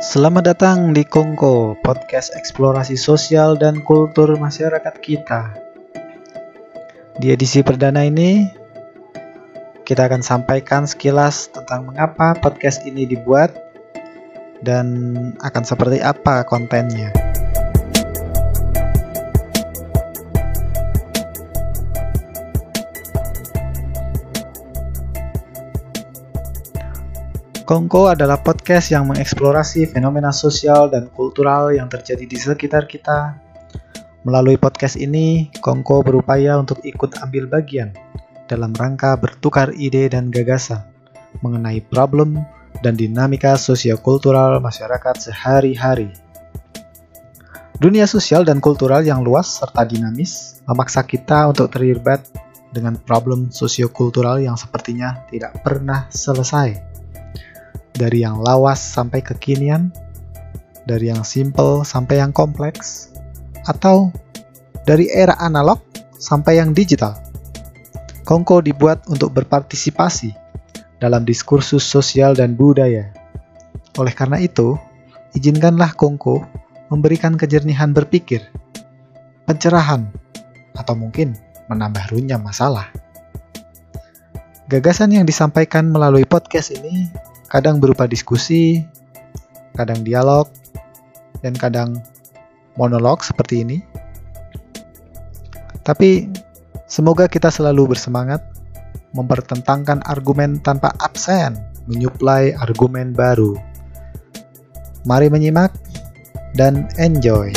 Selamat datang di Kongko, podcast eksplorasi sosial dan kultur masyarakat kita. Di edisi perdana ini, kita akan sampaikan sekilas tentang mengapa podcast ini dibuat dan akan seperti apa kontennya. Kongko adalah podcast yang mengeksplorasi fenomena sosial dan kultural yang terjadi di sekitar kita. Melalui podcast ini, Kongko berupaya untuk ikut ambil bagian dalam rangka bertukar ide dan gagasan mengenai problem dan dinamika sosiokultural masyarakat sehari-hari. Dunia sosial dan kultural yang luas serta dinamis memaksa kita untuk terlibat dengan problem sosiokultural yang sepertinya tidak pernah selesai dari yang lawas sampai kekinian, dari yang simple sampai yang kompleks, atau dari era analog sampai yang digital. Kongko dibuat untuk berpartisipasi dalam diskursus sosial dan budaya. Oleh karena itu, izinkanlah Kongko memberikan kejernihan berpikir, pencerahan, atau mungkin menambah runyam masalah. Gagasan yang disampaikan melalui podcast ini kadang berupa diskusi, kadang dialog, dan kadang monolog seperti ini. Tapi semoga kita selalu bersemangat mempertentangkan argumen tanpa absen, menyuplai argumen baru. Mari menyimak dan enjoy.